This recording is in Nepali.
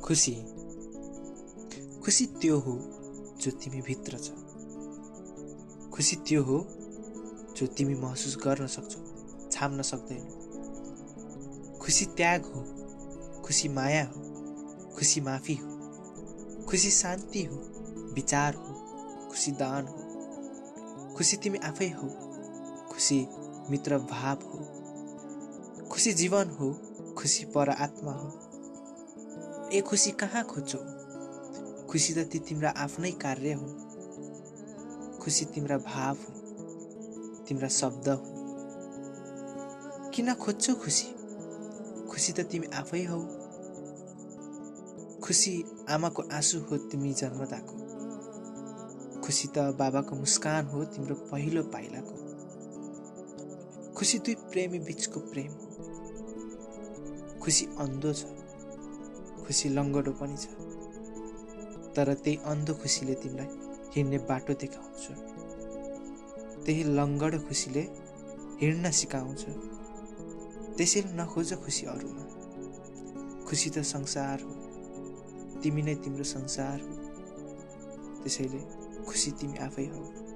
खुसी। खुसी त्यो हो जो तिमी भित्र छ। खुसी त्यो हो जो तिमी महसुस गर्न सक्छौ छाम्न सक्दैनौ। खुसी त्याग हो खुसी माया हो खुसी माफी हो। खुसी शान्ति हो विचार हो खुसी दान हो। खुसी तिमी आफै हो खुसी मित्र भाव हो। खुसी जीवन हो खुसी पर आत्मा हो। ए खुसी कहाँ खोज्छौ? खुसी त ती तिम्रा आफ्नै कार्य हो खुसी तिम्रा भाव हो तिम्रा शब्द हो किन खोज्छौ खुसी? खुसी त तिमी आफै हौ। खुसी आमाको आँसु हो तिमी जन्मदाको। खुसी त बाबाको मुस्कान हो तिम्रो पहिलो पाइलाको। खुसी दुई प्रेमी बिचको प्रेम हो। खुसी अन्धो छ। खुसी लङ्गडो पनि छ। तर त्यही अन्धो खुसीले तिमीलाई हिँड्ने बाटो देखाउँछ। त्यही लङ्गडो खुसीले हिँड्न सिकाउँछ। त्यसैले नखोज खुसी अरूमा। खुसी त संसार हो। तिमी नै तिम्रो संसार हो। त्यसैले खुसी तिमी आफै हौ।